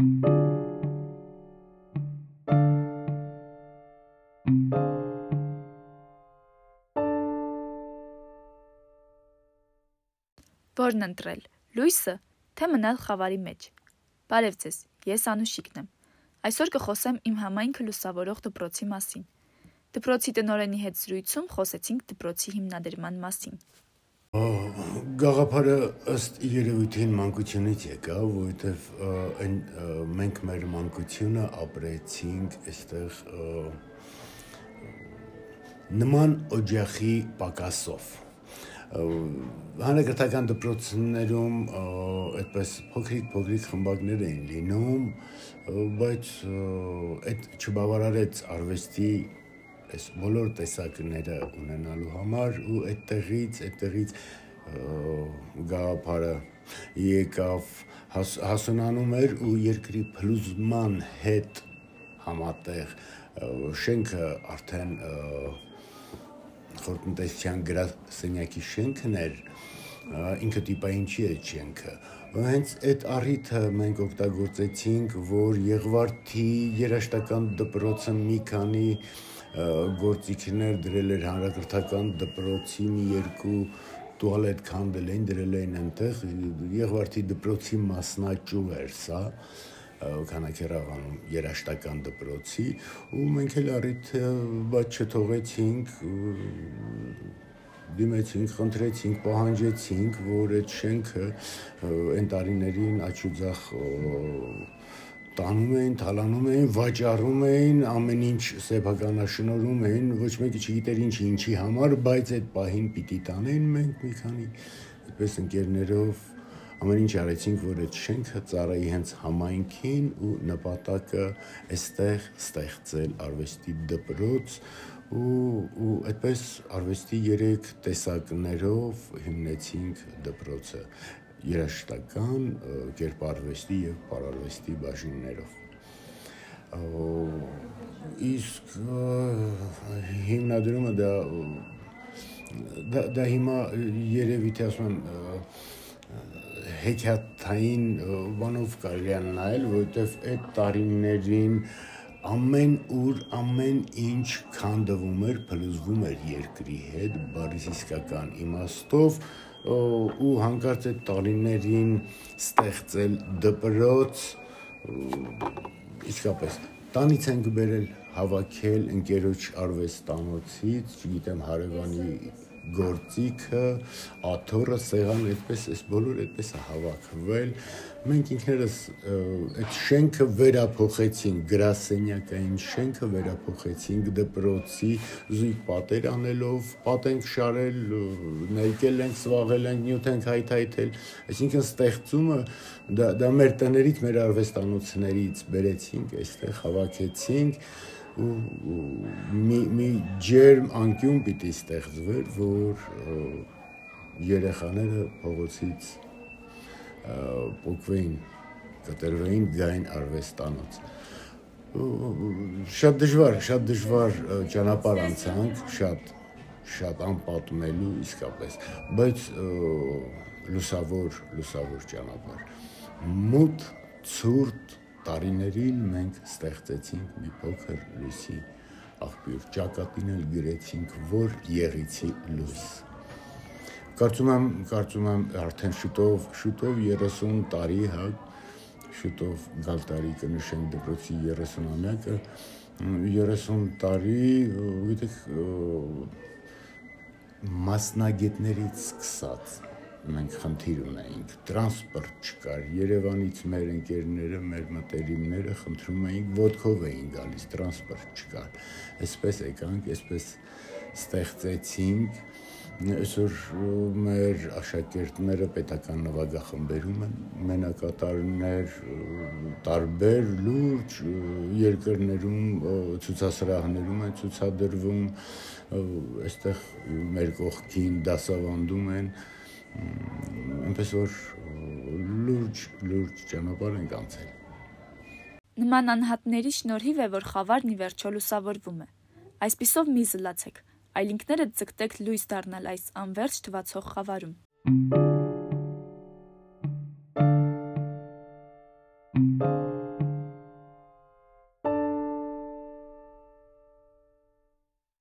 Որն ընտրել՝ լույսը, թե մնալ խավարի մեջ։ Բարև ձեզ, ես Անուշիկն եմ։ Այսօր կխոսեմ իմ համայնքը լուսավորող դպրոցի մասին։ Դպրոցի տնօրենի հետ զրույցում խոսեցինք դպրոցի հիմնադրման մասին։ Գաղափարը ըստ երևույթին մանկությունից եկա, որովհետև այն մենք մեր մանկությունը ապրեցինք այստեղ նման օջախի պակասով հանրակրթական դպրոցներում այդպես փոքրիկ փոքրիկ խմբակներ էին լինում, բայց այդ չբավարարեց արվեստի այս բոլոր տեսակները ունենալու համար ու այդտեղից այդտեղից գաղափարը եկավ հաս, հասունանում էր ու երկրի փլուզման հետ համատեղ շենքը արդեն խորտնտեսչյան գրասենյակի շենքն էր, ինքը տիպային չի այդ շենքը։ Հենց այդ առիթը մենք օգտագործեցինք, որ Եղվարդի երաշտական դպրոցը մի քանի գործիքներ դրել էր հանրակրթական դպրոցի մի երկու տուալետ քանդել էին, դրել էին այնտեղ Եղվարդի դպրոցի մասնաճյուղ էր սա քանակերավանում երաշտական դպրոցի ու մենք էլ առիթ բաց չթողեցինք դիմեցինք, խնդրեցինք, պահանջեցինք, որ այդ շենքը այն տարիներին աչուձախ տանում էին, թալանում էին, վաճառում էին, ամեն ինչ սեփականաշնորհում էին, ոչ մեկը չգիտեր ինչի, ինչի համար, բայց այդ պահին պիտի տանեն մենք մի քանի այդպես ընկերներով ամեն ինչ արեցինք, որ այդ շենքը ծառայի հենց համայնքին ու նպատակը այստեղ ստեղծել արվեստի դպրոց ու ու այդպես արվեստի 3 տեսակներով հիմնեցինք դպրոցը երաշտական, կերպարվեստի եւ պարարվեստի բաժիններով իսկ հիմնադրումը դա դա, դա հիմա երևի թե ասում եմ հեքիաթային բանով կարելի է նայել, որովհետև այդ տարիներին ամեն ուր ամեն ինչ քանդվում էր, փլուզվում էր երկրի հետ, բարիս իսկական իմաստով ու հանկարծ այդ տարիներին ստեղծել դպրոց իսկապես տանից են գբերել հավաքել ընկերոջ արվեստանոցից, չգիտեմ հարևանի գործիքը, աթոռը, սեղանը, այդպես այս բոլորը այդպես է հավաքվել։ Մենք ինքներս այդ շենքը վերափոխեցինք, գրասենյակային շենքը վերափոխեցինք դպրոցի զույգ պատեր անելով, պատենք շարել, ներկել ենք, սվաղել ենք, նյութ ենք հայթայթել, այսինքն ստեղծումը դա դա մեր տներից, մեր արվեստանոցներից բերեցինք, այստեղ հավաքեցինք մի մի ջերմ անկյուն պիտի ստեղծվեր, որ երեխաները փողոցից փոկվեին, կտրվեին գային արվեստանոց շատ դժվար, շատ դժվար ճանապարհ անցանք, շատ շատ անպատմելու իսկապես, բայց լուսավոր, լուսավոր ճանապարհ։ Մութ, ցուրտ տարիներին մենք ստեղծեցինք մի փոքր լույսի աղբյուր, ճակատին էլ գրեցինք, որ եղիցի լույս։ Կարծում եմ, կարծում եմ արդեն շուտով, շուտով 30 տարի, հա, շուտով գալ տարի կնշենք դպրոցի 30-ամյակը, 30 տարի, գիտեք, մասնագետներից սկսած մենք խնդիր ունեինք տրանսպորտ չկար Երևանից մեր ընկերները մեր մտերիմները խնդրում էին ոդկով էին գալիս տրանսպորտ չկար այսպես եկանք այսպես ստեղծեցինք այսօր մեր աշակերտները պետական նվագախմբերում են մենակատարներ տարբեր լուրջ երկրներում ցուցասրահներում են ցուցադրվում այստեղ մեր կողքին դասավանդում են այնպես որ լուրջ լուրջ ճանապարհ ենք անցել Նման անհատների շնորհիվ է, որ խավարն ի վերջո լուսավորվում է։ Այսպիսով մի զլացեք, այլ ինքներդ ձգտեք լույս դառնալ այս անverջ թվացող խավարում։